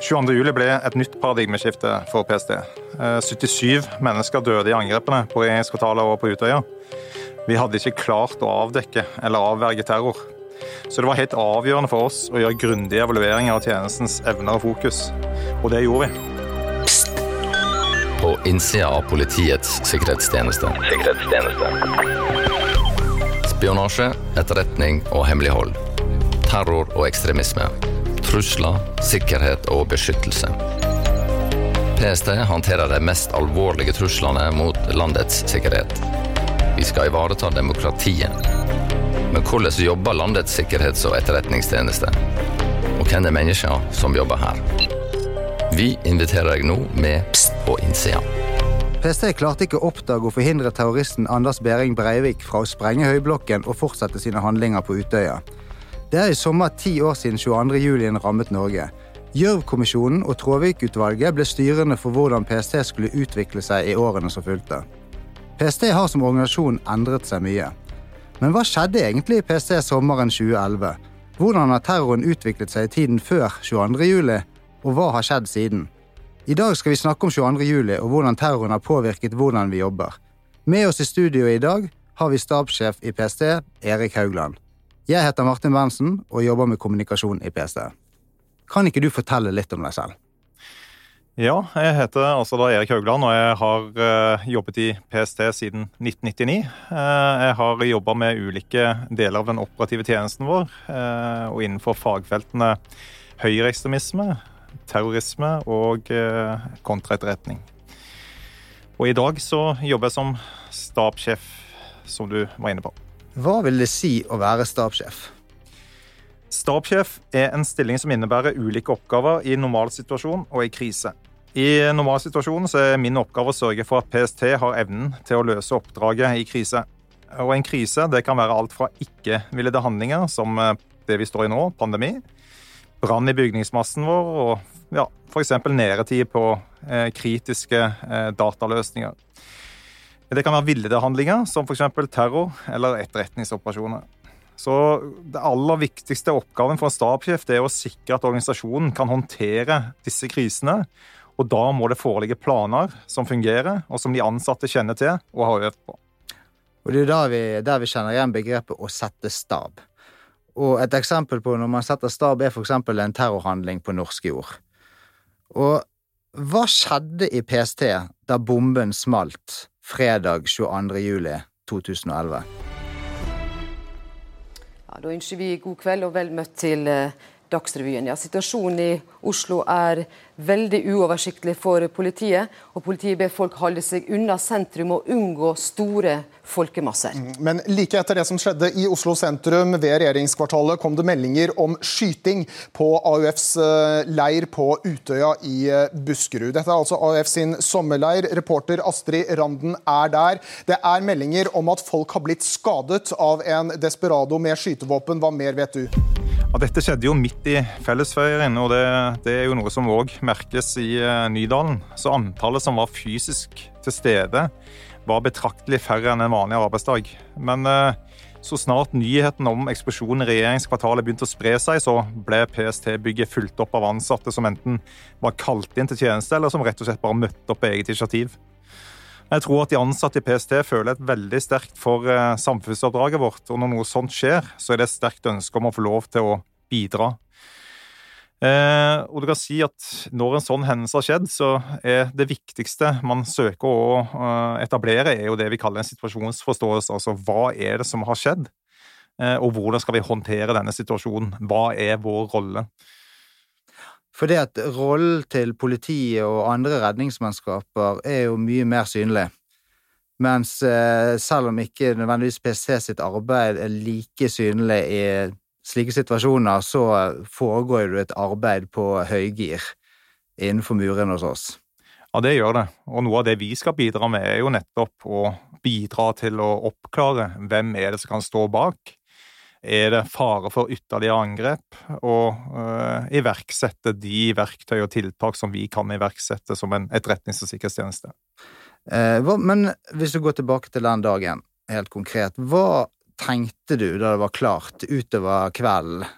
22. juli ble et nytt paradigmeskifte for PST. 77 eh, mennesker døde i angrepene på regjeringskvartalet og på Utøya. Vi hadde ikke klart å avdekke eller avverge terror. Så det var helt avgjørende for oss å gjøre grundige evalueringer av tjenestens evner og fokus. Og det gjorde vi. Psst. På innsida av Politiets sikkerhetstjeneste. Sikkerhetstjeneste. Spionasje, etterretning og hemmelighold. Terror og ekstremisme trusler, sikkerhet og beskyttelse. PST håndterer de mest alvorlige truslene mot landets sikkerhet. Vi skal ivareta demokratiet. Men hvordan jobber landets sikkerhets- og etterretningstjeneste? Og hvem er menneskene som jobber her? Vi inviterer deg nå med Pst på innsida. PST klarte ikke å oppdage og forhindre terroristen Anders Behring Breivik fra å sprenge høyblokken og fortsette sine handlinger på Utøya. Det er i sommer ti år siden 22. julien rammet Norge. Gjørv-kommisjonen og Tråvik-utvalget ble styrende for hvordan PST skulle utvikle seg i årene som fulgte. PST har som organisasjon endret seg mye. Men hva skjedde egentlig i PST sommeren 2011? Hvordan har terroren utviklet seg i tiden før 22. juli, og hva har skjedd siden? I dag skal vi snakke om 22. juli og hvordan terroren har påvirket hvordan vi jobber. Med oss i studio i dag har vi stabssjef i PST, Erik Haugland. Jeg heter Martin Berntsen og jobber med kommunikasjon i PST. Kan ikke du fortelle litt om deg selv? Ja, jeg heter altså da Erik Haugland, og jeg har uh, jobbet i PST siden 1999. Uh, eh, jeg har jobba med ulike deler av den operative tjenesten vår, uh, og innenfor fagfeltene høyreekstremisme, terrorisme og kontraetterretning. Og i dag så jobber jeg som stabssjef, som du var inne på. Hva vil det si å være stabssjef? Stabssjef er en stilling som innebærer ulike oppgaver i normalsituasjon og i krise. I normalsituasjonen er min oppgave å sørge for at PST har evnen til å løse oppdraget i krise. Og En krise det kan være alt fra ikke-villede handlinger, som eh, det vi står i nå, pandemi, brann i bygningsmassen vår og ja, f.eks. nedetid på eh, kritiske eh, dataløsninger. Det kan være villede handlinger, som f.eks. terror eller etterretningsoperasjoner. Så Det aller viktigste oppgaven for en stabssjef er å sikre at organisasjonen kan håndtere disse krisene. Og Da må det foreligge planer som fungerer, og som de ansatte kjenner til og har øvd på. Og Det er der vi, der vi kjenner igjen begrepet 'å sette stab'. Og Et eksempel på når man setter stab, er f.eks. en terrorhandling på norsk jord. Og hva skjedde i PST da bomben smalt fredag 22. juli 2011. Ja, da ønsker vi god kveld og vel møtt til eh, Dagsrevyen. Ja, situasjonen i Oslo er veldig uoversiktlig for politiet. og Politiet ber folk holde seg unna sentrum og unngå store folkemasser. Mm, men like etter det som skjedde i Oslo sentrum ved regjeringskvartalet, kom det meldinger om skyting på AUFs eh, leir på Utøya i eh, Buskerud. Dette er altså AUF sin sommerleir. Reporter Astrid Randen er der. Det er meldinger om at folk har blitt skadet av en desperado med skytevåpen. Hva mer vet du? Ja, dette skjedde jo midt i fellesferien, og det, det er jo noe som òg merkes i uh, Nydalen. Så antallet som var fysisk til stede, var betraktelig færre enn en vanlig arbeidsdag. Men uh, så snart nyheten om eksplosjonen i regjeringskvartalet begynte å spre seg, så ble PST-bygget fulgt opp av ansatte som enten var kalt inn til tjeneste, eller som rett og slett bare møtte opp på eget initiativ. Jeg tror at de ansatte i PST føler et veldig sterkt for eh, samfunnsoppdraget vårt. Og når noe sånt skjer, så er det et sterkt ønske om å få lov til å bidra. Eh, og du kan si at Når en sånn hendelse har skjedd, så er det viktigste man søker å uh, etablere, er jo det vi kaller en situasjonsforståelse. Altså hva er det som har skjedd, eh, og hvordan skal vi håndtere denne situasjonen? Hva er vår rolle? Fordi at rollen til politiet og andre redningsmannskaper er jo mye mer synlig. Mens eh, selv om ikke nødvendigvis PC sitt arbeid er like synlig i slike situasjoner, så foregår det et arbeid på høygir innenfor murene hos oss. Ja, det gjør det. Og noe av det vi skal bidra med, er jo nettopp å bidra til å oppklare hvem er det som kan stå bak er det fare for ytterligere angrep, og uh, iverksette de verktøy og tiltak som vi kan iverksette som en etterretnings- og sikkerhetstjeneste. Eh, hva, men hvis du går tilbake til den dagen, helt konkret, hva tenkte du da det var klart utover kvelden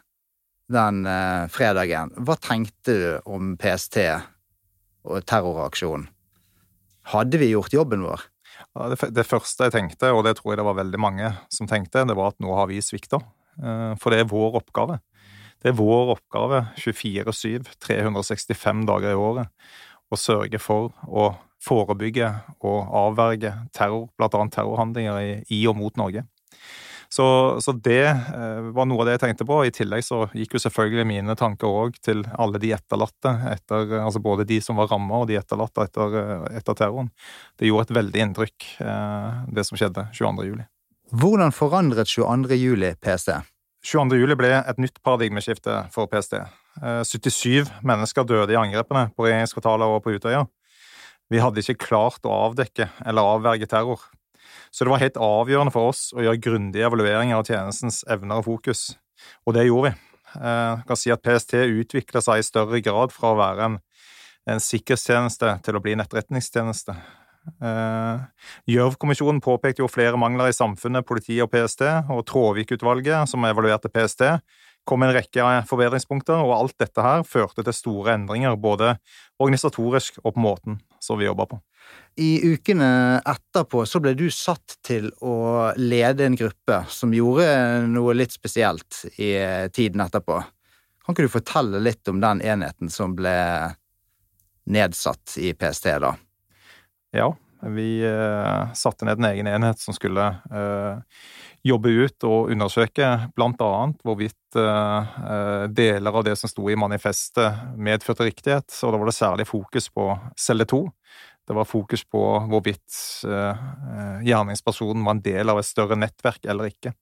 den eh, fredagen. Hva tenkte du om PST og terroraksjonen? Hadde vi gjort jobben vår? Det, første jeg tenkte, og det tror jeg det var veldig mange som tenkte, det var at nå har vi svikta. Eh, for det er vår oppgave. Det er vår oppgave 24-7, 365 dager i året, å sørge for å forebygge og avverge terror, bl.a. terrorhandlinger i, i og mot Norge. Så, så, det eh, var noe av det jeg tenkte på. I tillegg så gikk jo selvfølgelig mine tanker òg til alle de etterlatte, etter, altså både de som var ramma og de etterlatte etter, etter, terroren. Det gjorde et veldig inntrykk, eh, det som skjedde 22. juli. Hvordan forandret 22. juli PST? 22. juli ble et nytt paradigmeskifte for PST. 77 eh, mennesker døde i angrepene på regjeringskvartalet og på Utøya. Vi hadde ikke klart å avdekke eller avverge terror. Så det var helt avgjørende for oss å gjøre grundige evalueringer av tjenestens evner og fokus, og det gjorde vi. Eh, jeg kan si at PST utvikla seg i større grad fra å være en, en sikkerhetstjeneste til å bli en etterretningstjeneste. Eh, Gjørv-kommisjonen påpekte jo flere mangler i samfunnet, politiet og PST, og Tråvik-utvalget, som evaluerte PST, kom en rekke forbedringspunkter, og alt dette her førte til store endringer, både organisatorisk og på måten som vi jobba på. I ukene etterpå så ble du satt til å lede en gruppe som gjorde noe litt spesielt i tiden etterpå. Kan ikke du fortelle litt om den enheten som ble nedsatt i PST da? Ja, vi eh, satte ned en egen enhet som skulle eh, jobbe ut og undersøke bl.a. hvorvidt uh, deler av det som sto i manifestet medførte riktighet, og da var det særlig fokus på celle to. Det var fokus på hvorvidt uh, gjerningspersonen var en del av et større nettverk eller ikke.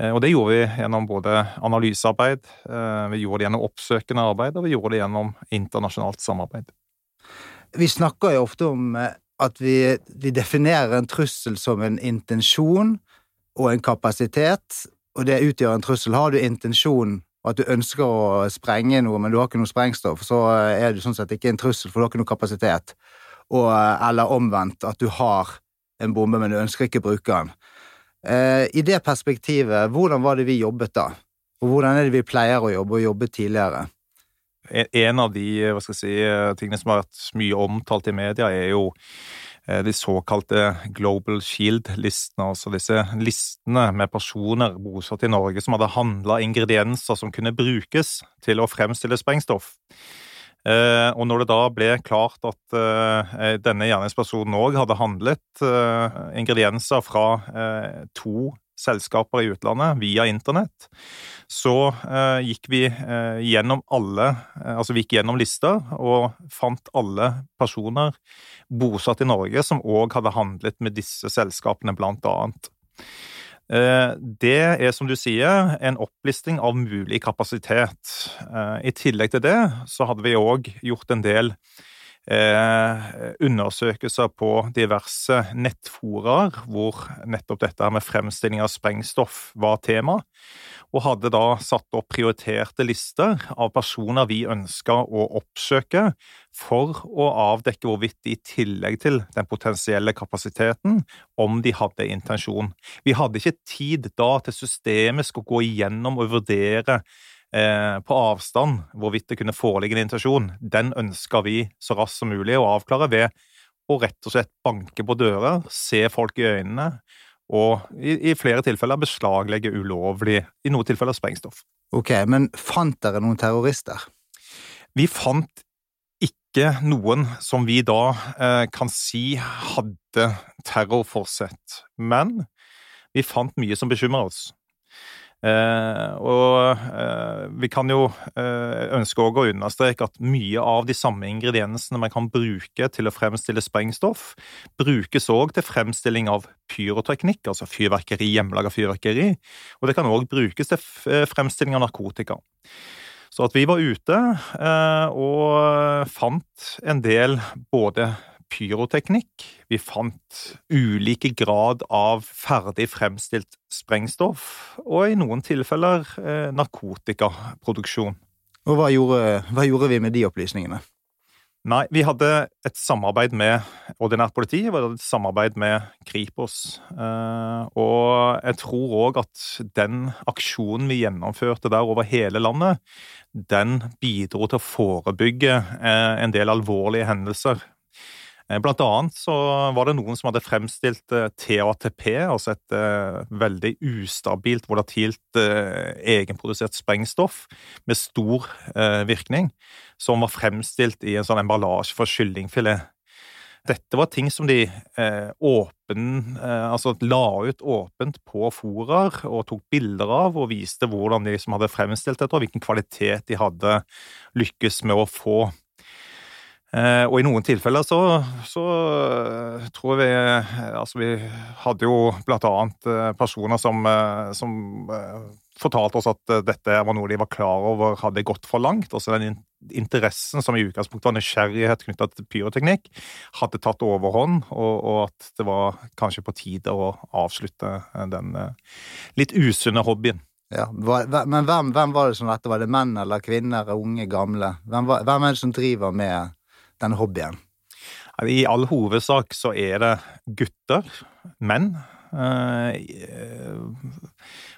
Og det gjorde vi gjennom både analysearbeid, vi gjorde det gjennom oppsøkende arbeid, og vi gjorde det gjennom internasjonalt samarbeid. Vi snakker jo ofte om at vi, vi definerer en trussel som en intensjon, og en kapasitet, og det utgjør en trussel. Har du intensjon og at du ønsker å sprenge noe, men du har ikke noe sprengstoff, så er du sånn sett ikke en trussel, for du har ikke noe kapasitet. Og, eller omvendt, at du har en bombe, men du ønsker ikke å bruke den. Eh, I det perspektivet, hvordan var det vi jobbet da? Og hvordan er det vi pleier å jobbe, og jobbet tidligere? En av de si, tingene som har vært mye omtalt i media, er jo Eh, de såkalte Global Shield-listene, altså disse listene med personer bosatt i Norge som hadde handla ingredienser som kunne brukes til å fremstille sprengstoff. Eh, og når det da ble klart at eh, denne gjerningspersonen òg hadde handlet ingredienser fra to selskaper i utlandet via internett, så eh, gikk vi eh, gjennom alle eh, Altså vi gikk gjennom lister og fant alle personer bosatt i Norge som òg hadde handlet med disse selskapene, blant annet. Det er, som du sier, en opplisting av mulig kapasitet. I tillegg til det så hadde vi òg gjort en del Eh, undersøkelser på diverse nettforaer hvor nettopp dette med fremstilling av sprengstoff var tema, og hadde da satt opp prioriterte lister av personer vi ønska å oppsøke for å avdekke hvorvidt de i tillegg til den potensielle kapasiteten, om de hadde intensjon. Vi hadde ikke tid da til systemet å gå igjennom og vurdere Eh, på avstand hvorvidt det kunne foreligge en invitasjon, den ønska vi så raskt som mulig å avklare ved å rett og slett banke på dører, se folk i øynene og i, i flere tilfeller beslaglegge ulovlig, i noen tilfeller sprengstoff. Ok, Men fant dere noen terrorister? Vi fant ikke noen som vi da eh, kan si hadde terrorforsett, men vi fant mye som bekymrer oss. Eh, og eh, vi kan jo eh, ønske å understreke at mye av de samme ingrediensene man kan bruke til å fremstille sprengstoff, brukes òg til fremstilling av pyroteknikk, altså fyrverkeri, hjemmelaga fyrverkeri. Og det kan òg brukes til fremstilling av narkotika. Så at vi var ute og fant en del både pyroteknikk. Vi fant ulike grad av ferdig fremstilt sprengstoff, og i noen tilfeller eh, narkotikaproduksjon. Og hva gjorde, hva gjorde, vi med de opplysningene? Nei, vi hadde et samarbeid med ordinært politi, vi hadde et samarbeid med Kripos. Eh, og jeg tror òg at den aksjonen vi gjennomførte der over hele landet, den bidro til å forebygge eh, en del alvorlige hendelser. Eh, blant annet så var det noen som hadde fremstilt eh, TATP, altså et uh, veldig ustabilt, volatilt, egenprodusert sprengstoff med stor virkning, som var fremstilt i en sånn emballasje for kyllingfilet. Dette var ting som de åpen, altså la ut åpent på forer og tok bilder av og viste hvordan de som hadde fremstilt dette, og hvilken kvalitet de hadde lykkes med å få. Eh, og i noen tilfeller så, så eh, tror vi Altså, vi hadde jo blant annet eh, personer som, som fortalte oss at dette var noe de var klar over hadde gått for langt. Også den interessen som i utgangspunktet var nysgjerrighet knytta til pyroteknikk, hadde tatt overhånd, og, og, at det var kanskje på tide å avslutte den litt usunne hobbyen. Ja, Men hvem, hvem, var det som dette? Var det menn eller kvinner, unge, gamle? Hvem, hvem er det som driver med denne hobbyen? I all hovedsak så er det gutter, menn. Eh,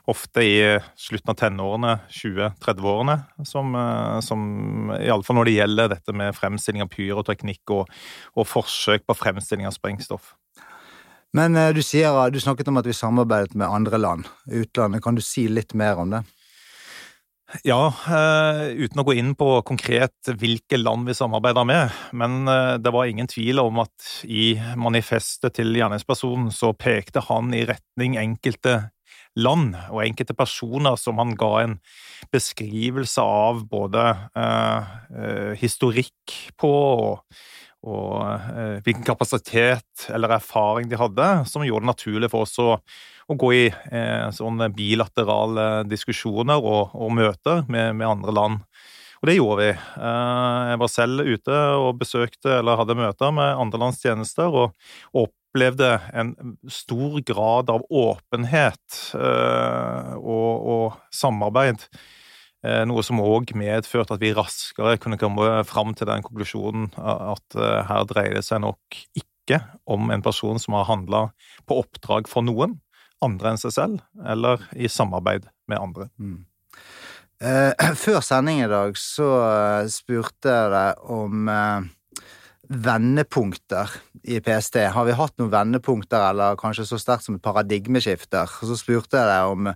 ofte i slutten av tenårene, 20-30-årene, som, eh, som iallfall når det gjelder dette med fremstilling av pyroteknikk og, og forsøk på fremstilling av sprengstoff. Men eh, du, sier, du snakket om at vi samarbeidet med andre land, utlandet. Kan du si litt mer om det? Ja, uh, uten å gå inn på konkret hvilke land vi samarbeider med, men uh, det var ingen tvil om at i manifestet til gjerningspersonen så pekte han i retning enkelte land og enkelte personer som han ga en beskrivelse av både uh, historikk på og og eh, hvilken kapasitet eller erfaring de hadde, som gjorde det naturlig for oss å, å gå i eh, sånne bilaterale diskusjoner og, og møter med, med, andre land. Og det gjorde vi. Eh, jeg var selv ute og besøkte eller hadde møter med andre lands tjenester, og, opplevde en stor grad av åpenhet eh, og, og samarbeid Eh, noe som òg medførte at vi raskere kunne komme fram til den konklusjonen at eh, her dreier det seg nok ikke om en person som har handla på oppdrag for noen andre enn seg selv, eller i samarbeid med andre. Mm. Eh, før sending i dag så eh, spurte jeg deg om eh, vendepunkter i PST. Har vi hatt noen vendepunkter, eller kanskje så sterkt som paradigmeskifter? Så spurte jeg deg om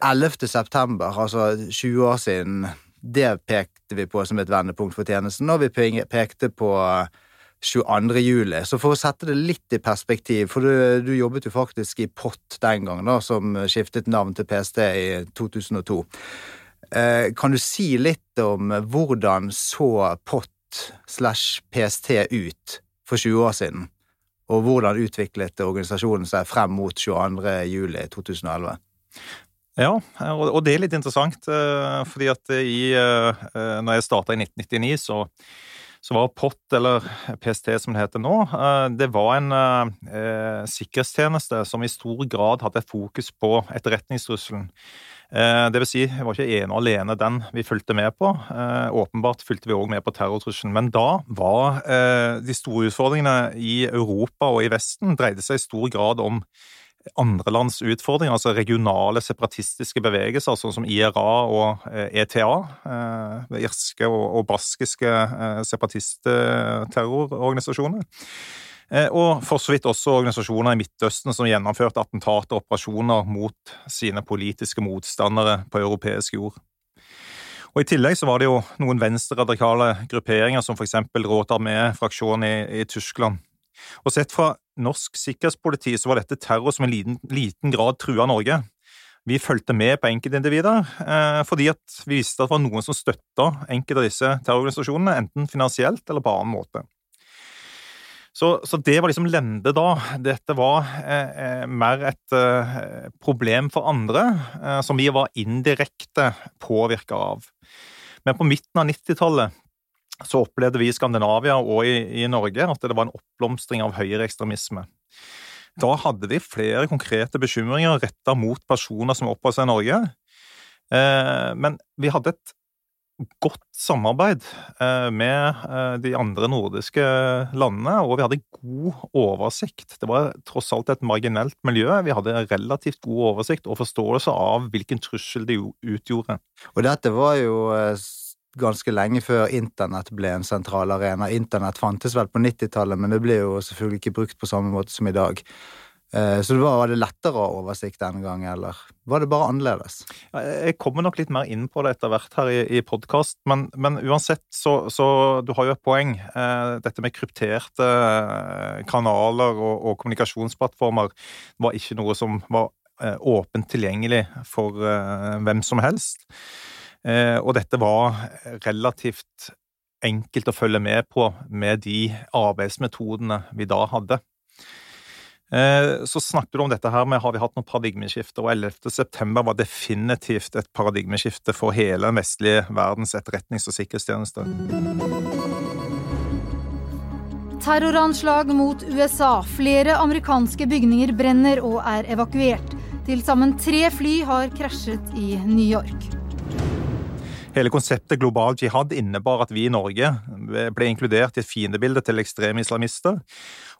11. september, altså 20 år siden, det pekte vi på som et vendepunkt for tjenesten, og vi pekte på 22. juli. Så for å sette det litt i perspektiv, for du, du jobbet jo faktisk i POT den gangen, da, som skiftet navn til PST i 2002. Eh, kan du si litt om hvordan så POT slash PST ut for 20 år siden? Og hvordan utviklet organisasjonen seg frem mot 22. juli 2011? Ja, og det er litt interessant, eh, fordi at i, eh, når jeg starta i 1999, så, så, var POT, eller PST som det heter nå, eh, det var en eh, sikkerhetstjeneste som i stor grad hadde fokus på etterretningstrusselen. Det vil si, det var ikke ene og alene den vi fulgte med på. Åpenbart fulgte vi òg med på terrortrusselen. Men da var de store utfordringene i Europa og i Vesten dreide seg i stor grad om andre lands utfordringer, altså regionale separatistiske bevegelser, sånn som IRA og ETA, eh, e eh, irske og baskiske eh, separatistterrororganisasjoner. Og for så vidt også organisasjoner i Midtøsten som gjennomførte attentater og operasjoner mot sine politiske motstandere på europeisk jord. Og I tillegg så var det jo noen venstreradikale grupperinger, som f.eks. Råt Armé-fraksjonen i, i Tyskland, og sett fra norsk sikkerhetspoliti så var dette terror som i liten, liten grad trua Norge. Vi fulgte med på enkeltindivider eh, fordi vi visste at det var noen som støtta enkelte av disse terrororganisasjonene, enten finansielt eller på annen måte. Så, så, det var liksom lende da. Dette var eh, eh mer et eh, problem for andre, eh, som vi var indirekte påvirka av. Men på midten av 90-tallet så opplevde vi i Skandinavia og i, i, Norge at det var en oppblomstring av høyreekstremisme. Da hadde de flere konkrete bekymringer retta mot personer som oppholdt seg i Norge. Eh, men vi hadde et godt samarbeid eh, med eh, de andre nordiske landene, og vi hadde god oversikt. Det var tross alt et marginelt miljø. Vi hadde relativt god oversikt og forståelse av hvilken trussel det utgjorde. Og dette var jo eh, ganske lenge før internett ble en sentral arena. Internett fantes vel på 90-tallet, men det ble jo selvfølgelig ikke brukt på samme måte som i dag. Eh, så det var, var det lettere å ha oversikt denne gang, eller var det bare annerledes? Jeg kommer nok litt mer inn på det etter hvert her i, i podkast, men, men, uansett så, så Du har jo et poeng. Eh, dette med krypterte eh, kanaler og, og kommunikasjonsplattformer var ikke noe som var åpent tilgjengelig for hvem som helst. Og dette var relativt enkelt å følge med på med de arbeidsmetodene vi da hadde. Eh, så snakker du om dette her med har vi hatt noen paradigmeskifter, og 11. september var definitivt et paradigmeskifte for hele den vestlige verdens etterretnings- og sikkerhetstjeneste. Terroranslag mot USA. Flere amerikanske bygninger brenner og er evakuert. Til sammen tre fly har krasjet i New York. Hele konseptet global jihad innebar at vi i Norge ble inkludert i et fiendebilde til ekstreme islamister.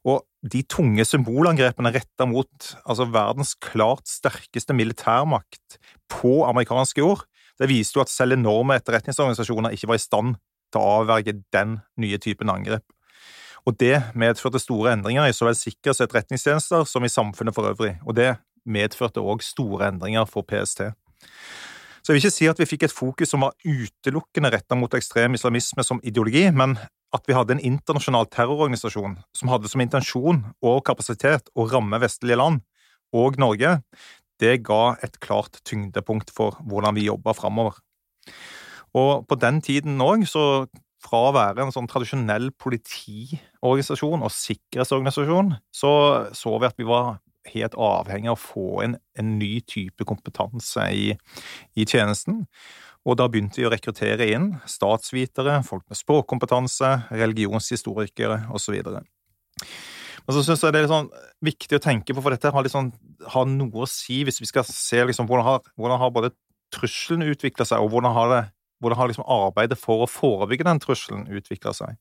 Og de tunge symbolangrepene retta mot altså verdens klart sterkeste militærmakt på amerikanske jord, det viste jo at selv enorme etterretningsorganisasjoner ikke var i stand til å avverge den nye typen angrep. Og det medførte store endringer i så vel sikkerhets- og etterretningstjenester som i samfunnet for øvrig. Og det medførte òg store endringer for PST. Så jeg vil ikke si at vi fikk et fokus som var utelukkende retta mot ekstrem islamisme som ideologi, men at vi hadde en internasjonal terrororganisasjon som hadde som intensjon og kapasitet å ramme vestlige land, og Norge, det ga et klart tyngdepunkt for hvordan vi jobba framover. Og på den tiden òg, så fra å være en sånn tradisjonell politiorganisasjon og sikkerhetsorganisasjon, så så vi at vi var helt avhengig av å få en, en ny type kompetanse i, i tjenesten. Og da begynte vi å rekruttere inn statsvitere, folk med språkkompetanse, religionshistorikere osv. Men så syns jeg det er sånn viktig å tenke på, for dette har, liksom, har noe å si hvis vi skal se liksom, hvordan, har, hvordan har både trusselen utvikla seg, og hvordan har, det, hvordan har liksom arbeidet for å forebygge den trusselen utvikla seg.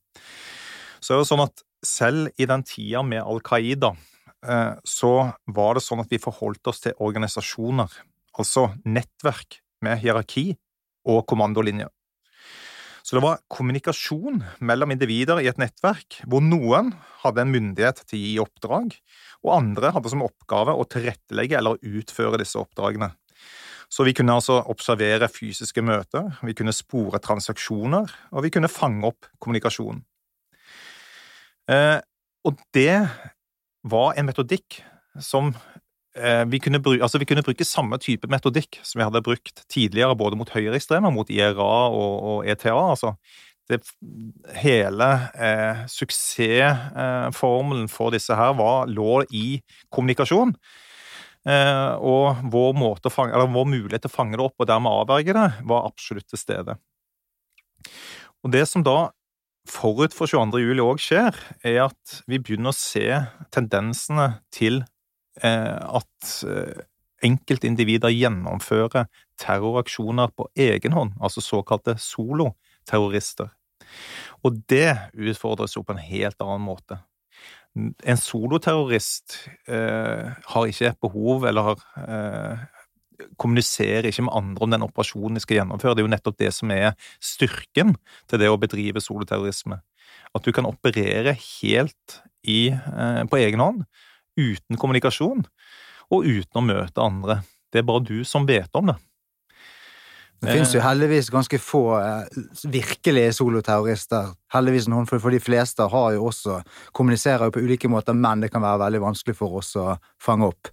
Så er det sånn at selv i den tida med Al Qaida så var det sånn at vi forholdt oss til organisasjoner, altså nettverk med hierarki og kommandolinjer. Så det var kommunikasjon mellom individer i et nettverk, hvor noen hadde en myndighet til å gi oppdrag, og andre hadde som oppgave å tilrettelegge eller utføre disse oppdragene. Så vi kunne altså observere fysiske møter, vi kunne spore transaksjoner, og vi kunne fange opp kommunikasjon. Eh, og det var en metodikk som eh, vi kunne, bruke, altså vi kunne bruke samme type metodikk som vi hadde brukt tidligere både mot høyreekstreme, mot IRA og, og, ETA. altså det, hele eh, suksessformelen for disse her var, lå i kommunikasjon. Eh, og vår, fange, vår, mulighet til å fange det opp og dermed avverge det, var absolutt til stede. Og Det som da forut for 22. juli òg skjer, er at vi begynner å se tendensene til eh, at eh, enkeltindivider gjennomfører terroraksjoner på egen hånd, altså såkalte soloterrorister. Og det utfordres jo på en helt annen måte. En soloterrorist eh, har ikke behov eller har eh, kommuniserer ikke med andre om den operasjonen de skal gjennomføre. Det er jo nettopp det som er styrken til det å bedrive soloterrorisme. At du kan operere helt i, eh, på egen hånd, uten kommunikasjon, og uten å møte andre. Det er bare du som vet om det. Det finnes jo heldigvis ganske få eh, virkelige soloterrorister. Heldigvis noen, for de fleste har jo også kommuniserer jo på ulike måter, men det kan være veldig vanskelig for oss å fange opp.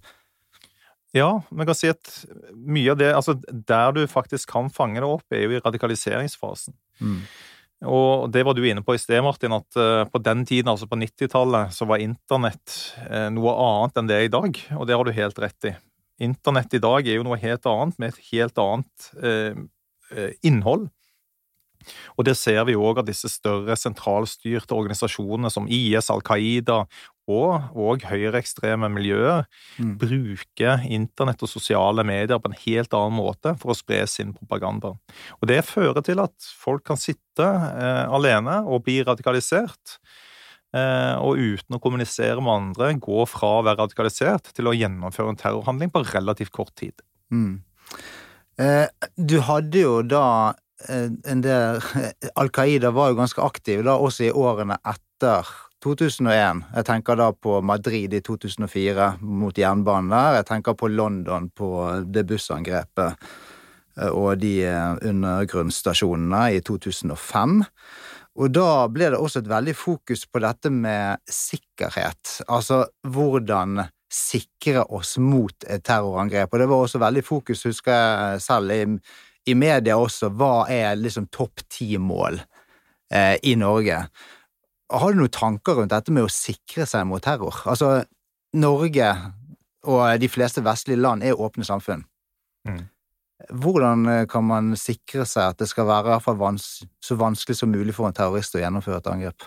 Ja, vi kan si at mye av det Altså, der du faktisk kan fange det opp, er jo i radikaliseringsfasen. Mm. Og det var du inne på i sted, Martin, at uh, på den tiden, altså på 90-tallet, så var internett uh, noe annet enn det er i dag, og det har du helt rett i. Internett i dag er jo noe helt annet, med et helt annet eh, innhold. Og det ser vi òg av disse større sentralstyrte organisasjonene som IS, Al Qaida og, og høyreekstreme miljøer mm. bruker internett og sosiale medier på en helt annen måte for å spre sin propaganda. Og Det fører til at folk kan sitte eh, alene og bli radikalisert. Eh, og uten å kommunisere med andre gå fra å være radikalisert til å gjennomføre en terrorhandling på relativt kort tid. Mm. Eh, du hadde jo da eh, en del Al Qaida var jo ganske aktiv da også i årene etter 2001. Jeg tenker da på Madrid i 2004 mot jernbanen der. Jeg tenker på London på det bussangrepet eh, og de eh, undergrunnsstasjonene i 2005. Og da ble det også et veldig fokus på dette med sikkerhet. Altså hvordan sikre oss mot et terrorangrep. Og det var også veldig fokus, husker jeg selv, i, i media også. Hva er liksom topp ti-mål eh, i Norge? Har du noen tanker rundt dette med å sikre seg mot terror? Altså, Norge og de fleste vestlige land er åpne samfunn. Mm. Hvordan eh, kan man sikre seg at det skal være vans så vanskelig som mulig for en terrorist å gjennomføre et angrep?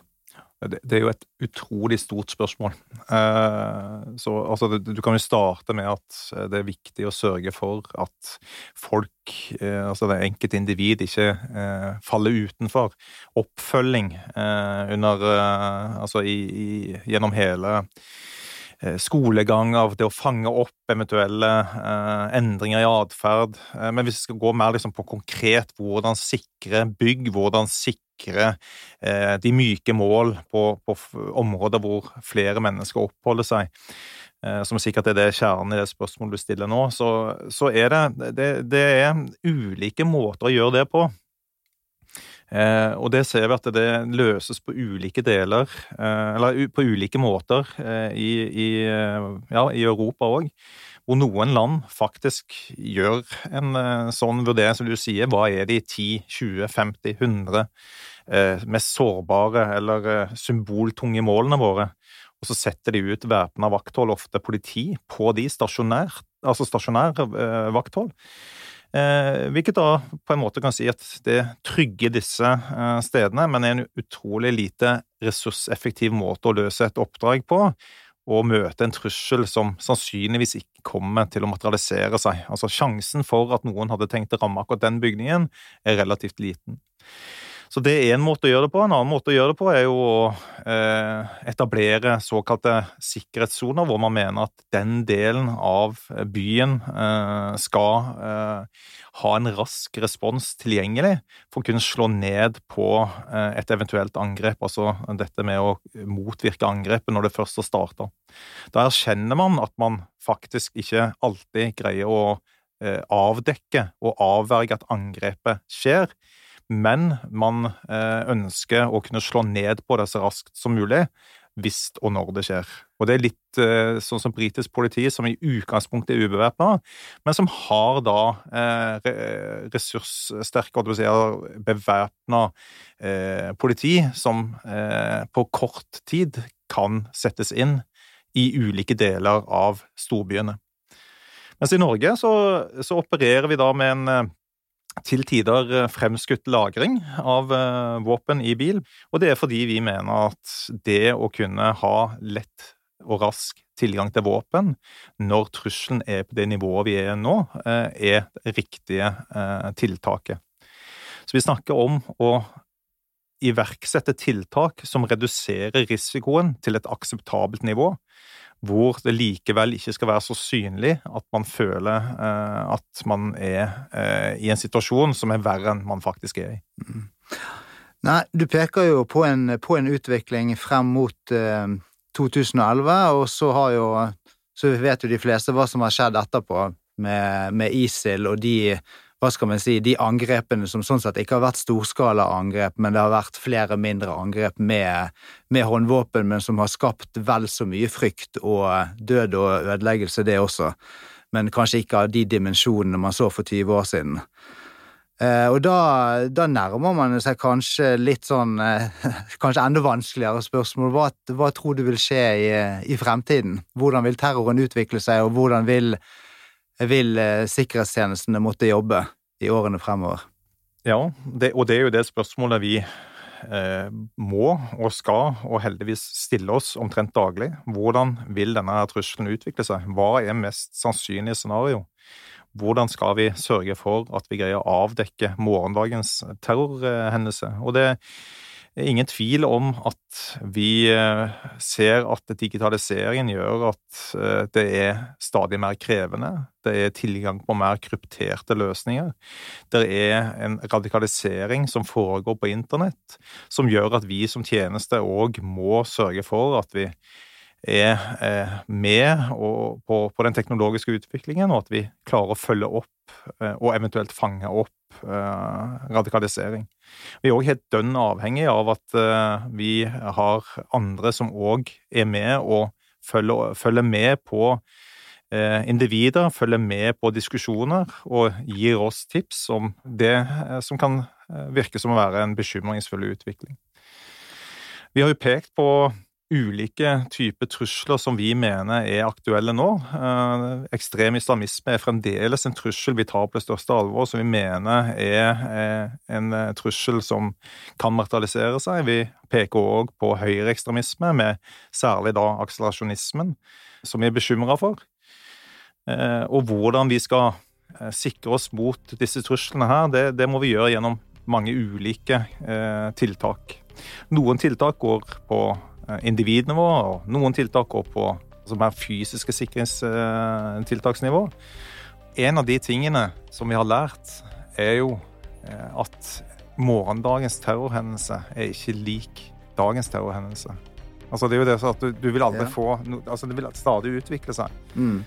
Det er jo et utrolig stort spørsmål. Eh, så altså, Du kan jo starte med at det er viktig å sørge for at folk, eh, altså det enkelte individ, ikke eh, faller utenfor. Oppfølging under Altså i, i, gjennom hele skolegang av det å fange opp eventuelle eh, endringer i atferd. Eh, men hvis vi skal gå mer liksom, på konkret hvordan sikre bygg, hvordan sikre sikre eh, de myke mål på, på, områder hvor flere mennesker oppholder seg, eh, som sikkert er det kjernen i det spørsmålet du stiller nå, så, så er det, det, det er ulike måter å gjøre det på. Eh, og det ser vi at det løses på ulike deler, eh, eller på ulike måter eh, i, i, eh, ja, i Europa òg hvor noen land faktisk gjør en uh, sånn vurdering som du sier. Hva er de 10, 20, 50, 100 uh, mest sårbare eller uh, symboltunge målene våre? Og så setter de ut væpna vakthold, ofte politi, på de stasjonær, altså stasjonær uh, vakthold. hvilket da på en måte kan si at det trygger disse stedene, men er en utrolig lite ressurseffektiv måte å løse et oppdrag på og møte en trussel som sannsynligvis ikke kommer til å materialisere seg. Altså Sjansen for at noen hadde tenkt å ramme akkurat den bygningen, er relativt liten. Så det er en måte å gjøre det på. En annen måte å gjøre det på er jo å eh, etablere såkalte sikkerhetssoner, hvor man mener at den delen av byen eh, skal eh, ha en rask respons tilgjengelig for å kunne slå ned på et eventuelt angrep. Altså dette med å motvirke angrepet når det først har starta. Da erkjenner man at man faktisk ikke alltid greier å avdekke og avverge at angrepet skjer men man eh, ønsker å kunne slå ned på det så raskt som mulig hvis og når det skjer. Og Det er litt eh, sånn som britisk politi, som i utgangspunktet er ubevæpna, men som har da eh, ressurssterke, si, bevæpna eh, politi som eh, på kort tid kan settes inn i ulike deler av storbyene. Mens i Norge så, så opererer vi da med en til tider eh, fremskutt lagring av eh, våpen i bil. Og det er fordi vi mener at det å kunne ha lett og rask tilgang til våpen når trusselen er på det nivået vi er nå, eh, er det riktige tiltaket. Så vi snakker om å iverksette tiltak som reduserer risikoen til et akseptabelt nivå, hvor det likevel ikke skal være så synlig at man føler eh, at man er eh, i en situasjon som er verre enn man faktisk er i. Mm. Nei, du peker jo på en, på en utvikling frem mot eh, 2011, og så har jo Så vet jo de fleste hva som har skjedd etterpå med, med ISIL og de hva skal man si, de angrepene som sånn sett ikke har vært storskala angrep, men det har vært flere mindre angrep med, med, håndvåpen, men som har skapt vel så mye frykt og død og ødeleggelse, det også. Men kanskje ikke av de dimensjonene man så for 20 år siden. Eh, og da, da, nærmer man seg kanskje litt sånn eh, Kanskje enda vanskeligere spørsmål. Hva, hva tror du vil skje i, i fremtiden? Hvordan vil terroren utvikle seg, og hvordan vil vil eh, sikkerhetstjenestene måtte jobbe i årene fremover? Ja, det, og det er jo det spørsmålet vi eh, må og skal, og heldigvis stille oss omtrent daglig. Hvordan vil denne trusselen utvikle seg? Hva er mest sannsynlig scenario? Hvordan skal vi sørge for at vi greier å avdekke morgendagens terrorhendelse? Og det ingen tvil om at vi eh, ser at digitaliseringen gjør at eh, det er stadig mer krevende. Det er tilgang på mer krypterte løsninger. Det er en radikalisering som foregår på internett, som gjør at vi som tjeneste òg må sørge for at vi er eh, med på, den teknologiske utviklingen, og at vi klarer å følge opp og eventuelt fange opp radikalisering. Vi er òg helt dønn avhengig av at vi har andre som òg er med og følger, følger med på individer, følger med på diskusjoner og gir oss tips om det som kan virke som å være en bekymringsfull utvikling. Vi har jo pekt på ulike typer trusler som vi mener er aktuelle nå. Eh, ekstrem islamisme er fremdeles en trussel vi tar på det største alvor, som vi mener er en eh, trussel som kan materialisere seg. Vi peker òg på høyreekstremisme, med særlig da akselerasjonismen, som vi er bekymra for. Eh, og hvordan vi skal sikre oss mot disse truslene her, det, det må vi gjøre gjennom mange ulike tiltak. Noen tiltak går på Eh, individnivå, og noen tiltak går på altså mer fysiske sikringstiltaksnivå. En av de tingene som vi har lært, er jo eh, at morgendagens terrorhendelse er ikke lik dagens terrorhendelse. Altså Det er jo det at du, du vil aldri ja. få altså Det vil stadig utvikle seg. Mm.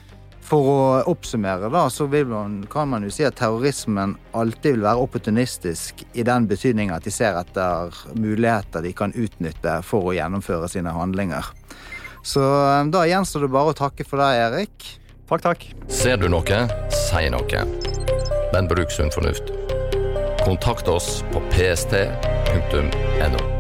For å oppsummere, da, så man, kan man jo si at terrorismen alltid vil være opportunistisk i den betydning at de ser etter muligheter de kan utnytte for å gjennomføre sine handlinger. Så eh, da gjenstår det bare å takke for deg, Erik. Takk, takk. Ser du noe, si noe. Men bruk sunn fornuft. Kontakt oss på pst.no.